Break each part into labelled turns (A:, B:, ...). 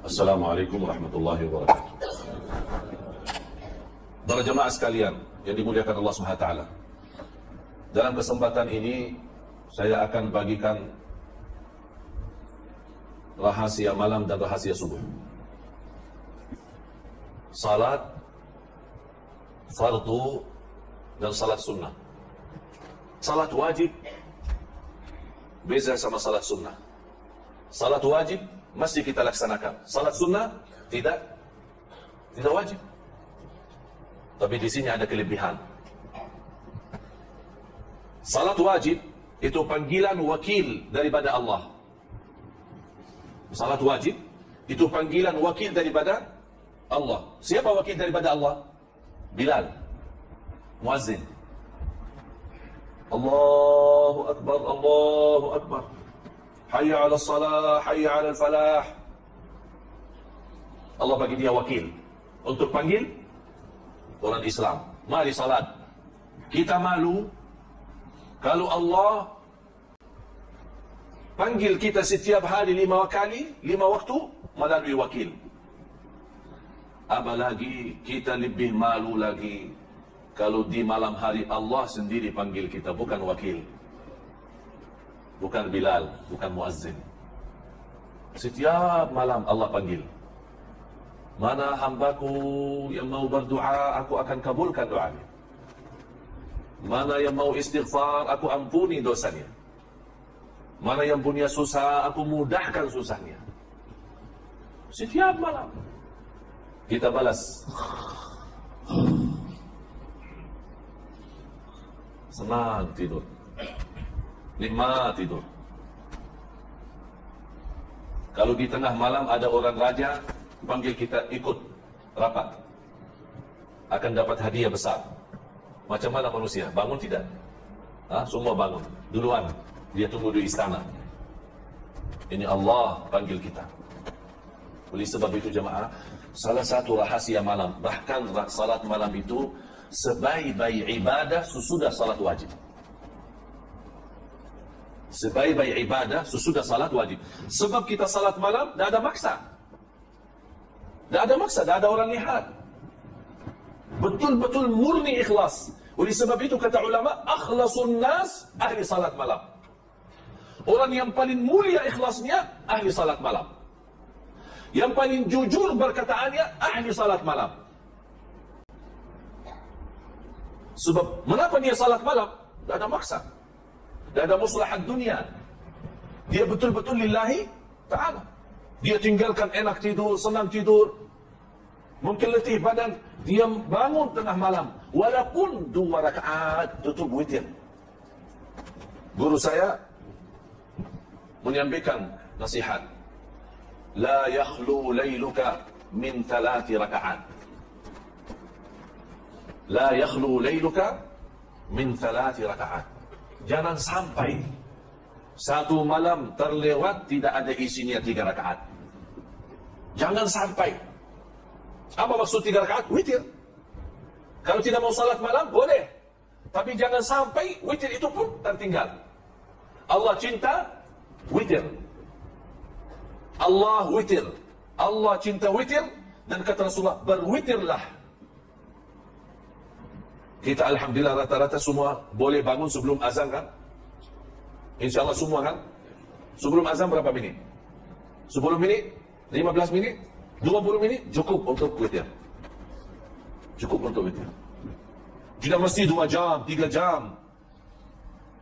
A: Assalamualaikum warahmatullahi wabarakatuh. Para jemaah sekalian yang dimuliakan Allah SWT. Dalam kesempatan ini saya akan bagikan rahasia malam dan rahasia subuh. Salat fardu dan salat sunnah. Salat wajib beza sama salat sunnah. Salat wajib mesti kita laksanakan. Salat sunnah tidak tidak wajib. Tapi di sini ada kelebihan. Salat wajib itu panggilan wakil daripada Allah. Salat wajib itu panggilan wakil daripada Allah. Siapa wakil daripada Allah? Bilal. Muazzin. Allahu Akbar, Allahu Akbar. Hayya ala salah, hayya ala falah. Allah bagi dia wakil untuk panggil orang Islam. Mari salat. Kita malu kalau Allah panggil kita setiap hari lima kali, lima waktu melalui wakil. Apalagi kita lebih malu lagi kalau di malam hari Allah sendiri panggil kita, bukan wakil. Bukan Bilal, bukan Muazzin. Setiap malam Allah panggil. Mana hambaku yang mau berdoa, aku akan kabulkan doanya. Mana yang mau istighfar, aku ampuni dosanya. Mana yang punya susah, aku mudahkan susahnya. Setiap malam. Kita balas. Senang tidur. Nikmat tidur. Kalau di tengah malam ada orang raja, panggil kita ikut rapat. Akan dapat hadiah besar. Macam mana manusia? Bangun tidak? Ha? Semua bangun. Duluan. Dia tunggu di istana. Ini Allah panggil kita. Oleh sebab itu jemaah, salah satu rahasia malam, bahkan salat malam itu sebaik-baik ibadah sesudah salat wajib. Sebaik-baik ibadah sesudah salat wajib. Sebab kita salat malam, tidak ada maksa. Tidak ada maksa, tidak ada orang lihat. Betul-betul murni ikhlas. Oleh sebab itu kata ulama, akhlasun nas ahli salat malam. Orang yang paling mulia ikhlasnya ahli salat malam. Yang paling jujur berkataannya ahli salat malam. Sebab mengapa dia salat malam? Tidak ada maksa. Tidak ada maslahat dunia. Dia betul-betul lillahi ta'ala. Dia tinggalkan enak tidur, senang tidur. Mungkin letih badan. Dia bangun tengah malam. Walaupun dua rakaat tutup witir. Guru saya menyampaikan nasihat. La yakhlu layluka min thalathi rakaat. La yakhlu layluka min thalathi rakaat. Jangan sampai satu malam terlewat tidak ada isinya tiga rakaat. Jangan sampai. Apa maksud tiga rakaat? Witir. Kalau tidak mau salat malam, boleh. Tapi jangan sampai witir itu pun tertinggal. Allah cinta witir. Allah witir. Allah cinta witir. Dan kata Rasulullah, berwitirlah kita Alhamdulillah rata-rata semua boleh bangun sebelum azan kan? InsyaAllah semua kan? Sebelum azan berapa minit? 10 minit? 15 minit? 20 minit? Cukup untuk witir. Cukup untuk witir. Tidak mesti 2 jam, 3 jam.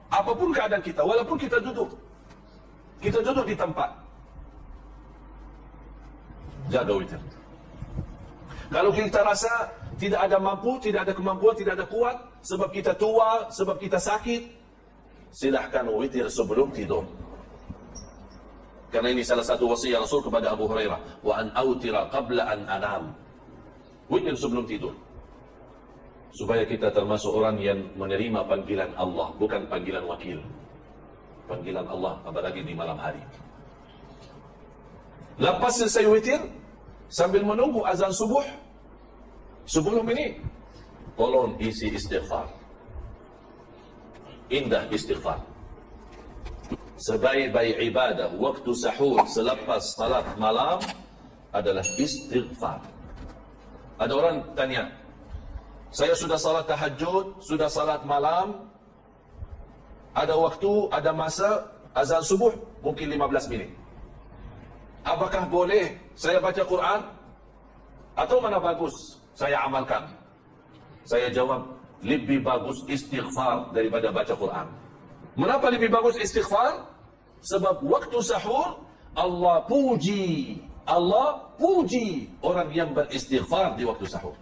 A: Apapun keadaan kita, walaupun kita duduk. Kita duduk di tempat. Jaga witir. Kalau kita rasa tidak ada mampu, tidak ada kemampuan, tidak ada kuat, sebab kita tua, sebab kita sakit, silahkan witir sebelum tidur. Karena ini salah satu wasiat Rasul kepada Abu Hurairah, wa an autira qabla an anam. Witir sebelum tidur. Supaya kita termasuk orang yang menerima panggilan Allah, bukan panggilan wakil. Panggilan Allah apalagi di malam hari. Lepas selesai witir, sambil menunggu azan subuh, Sebelum ini Tolong isi istighfar Indah istighfar Sebaik-baik ibadah Waktu sahur selepas salat malam adalah istighfar. Ada orang tanya, saya sudah salat tahajud, sudah salat malam, ada waktu, ada masa, azan subuh, mungkin 15 minit. Apakah boleh saya baca Quran? Atau mana bagus saya amalkan? Saya jawab, lebih bagus istighfar daripada baca Quran. Mengapa lebih bagus istighfar? Sebab waktu sahur, Allah puji Allah puji orang yang beristighfar di waktu sahur.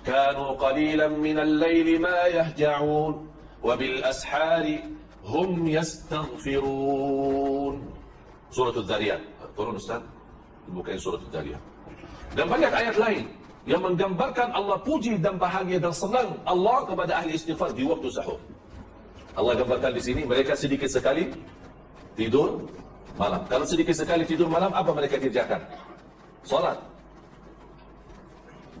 A: Kanu qalilan min al-lail ma yahja'un wa bil ashari hum yastaghfirun. Surah Al-Dhariyat. Turun Ustaz. Bukan surah Al-Dhariyat. Dan banyak ayat lain yang menggambarkan Allah puji dan bahagia dan senang Allah kepada ahli istighfar di waktu sahur. Allah gambarkan di sini mereka sedikit sekali tidur malam. Kalau sedikit sekali tidur malam, apa mereka kerjakan? Solat.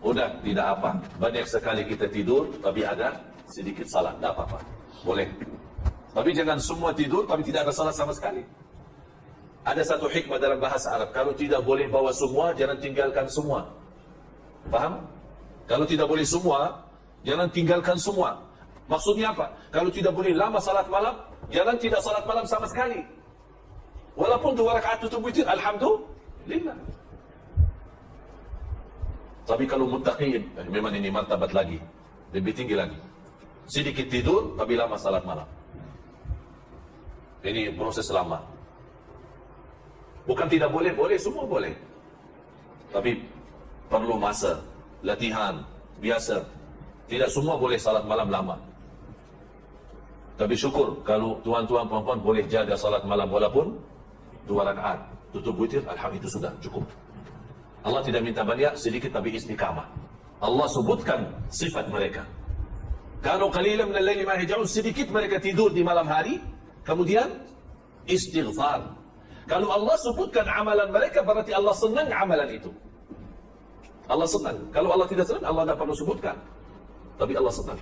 A: Udah, tidak apa. Banyak sekali kita tidur, tapi ada sedikit salat. Tidak apa-apa. Boleh. Tapi jangan semua tidur, tapi tidak ada salat sama sekali. Ada satu hikmah dalam bahasa Arab. Kalau tidak boleh bawa semua, jangan tinggalkan semua. Faham? Kalau tidak boleh semua, jangan tinggalkan semua. Maksudnya apa? Kalau tidak boleh lama salat malam, jangan tidak salat malam sama sekali. Walaupun dua rakaat tutup witir, Alhamdulillah. Tapi kalau muttaqin, eh, memang ini martabat lagi. Lebih tinggi lagi. Sedikit tidur, tapi lama salat malam. Ini proses lama. Bukan tidak boleh, boleh, semua boleh. Tapi perlu masa, latihan, biasa. Tidak semua boleh salat malam lama. Tapi syukur kalau tuan-tuan puan-puan boleh jaga salat malam walaupun dua rakaat. Tutup witir alhamdulillah itu sudah cukup. Allah tidak minta banyak sedikit tapi istiqamah. Allah sebutkan sifat mereka. Kalau qalilan min al-laili ma yahjaun sedikit mereka tidur di malam hari kemudian istighfar. Kalau Allah sebutkan amalan mereka berarti Allah senang amalan itu Allah senang kalau Allah tidak senang Allah tidak perlu sebutkan tapi Allah senang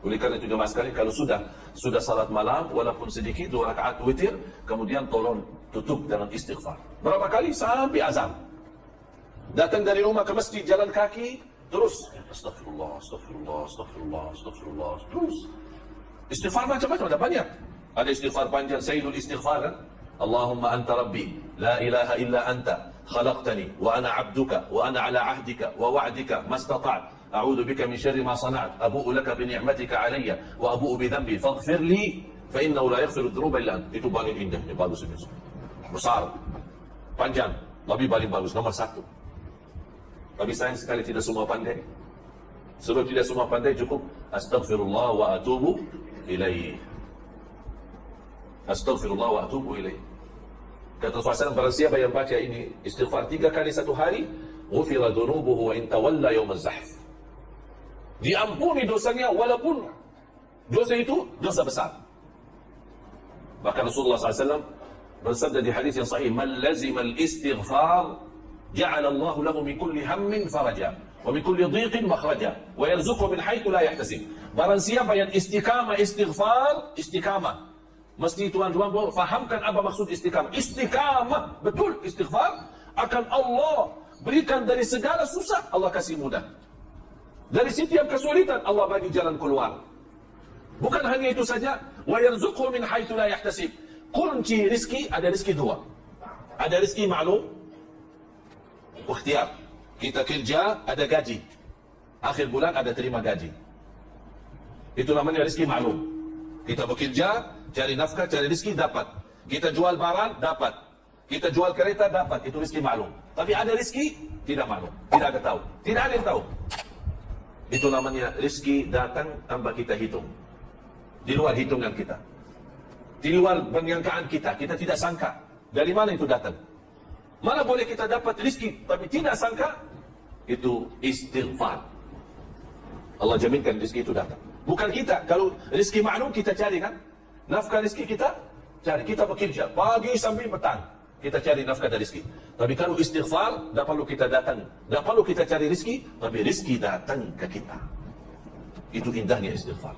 A: oleh kerana itu jemaah sekali kalau sudah sudah salat malam walaupun sedikit dua rakaat witir kemudian tolong tutup dengan istighfar. Berapa kali sampai azan. Datang dari rumah ke masjid jalan kaki terus astagfirullah astagfirullah astagfirullah astagfirullah terus istighfar macam-macam ada banyak. Ada istighfar panjang sayyidul istighfar kan? Allahumma anta rabbi la ilaha illa anta ana 'abduka wa ana 'ala 'ahdika wa wa'dika mastata'tu أعوذ بك من شر ما صنعت أبوء لك بنعمتك علي وأبوء بذنبي فاغفر لي فإنه لا يغفر الذنوب إلا أنت itu paling indah ini bagus ini besar panjang tapi paling bagus nomor satu tapi sayang sekali tidak semua pandai sebab tidak semua pandai cukup Astaghfirullah wa atubu ilaih Astaghfirullah wa atubu ilaih kata Rasulullah barang siapa yang baca ini istighfar tiga kali satu hari ghufira dhunubuhu wa in tawalla yawm az-zahf diampuni dosanya walaupun dosa itu dosa besar. Bahkan Rasulullah SAW bersabda di hadis yang sahih, "Man lazima al-istighfar, ja'ala Allah lahu min kulli hammin faraja, wa min kulli dhiqin makhraja, wa yarzuqhu min haitsu la yahtasib." Barang siapa yang istiqamah istighfar, istiqamah. Mesti tuan-tuan fahamkan apa maksud istiqamah. Istiqamah, betul istighfar akan Allah berikan dari segala susah Allah kasih mudah. Dari setiap kesulitan Allah bagi jalan keluar. Bukan hanya itu saja, wa yarzuqhu min haitsu la yahtasib. Kunci rezeki ada rezeki dua. Ada rezeki maklum, ikhtiar. Kita kerja ada gaji. Akhir bulan ada terima gaji. Itu namanya rezeki maklum. Kita bekerja, cari nafkah, cari rezeki dapat. Kita jual barang dapat. Kita jual kereta dapat. Itu rezeki maklum. Tapi ada rezeki tidak maklum. Tidak ada tahu. Tidak ada yang tahu. Itu namanya rezeki datang tanpa kita hitung. Di luar hitungan kita. Di luar penyangkaan kita. Kita tidak sangka. Dari mana itu datang? Mana boleh kita dapat rezeki tapi tidak sangka? Itu istighfar. Allah jaminkan rezeki itu datang. Bukan kita. Kalau rezeki maklum kita cari kan? Nafkah rezeki kita cari. Kita bekerja pagi sampai petang kita cari nafkah dari rezeki. Tapi kalau istighfar, tak perlu kita datang. Tak perlu kita cari rezeki, tapi rezeki datang ke kita. Itu indahnya istighfar.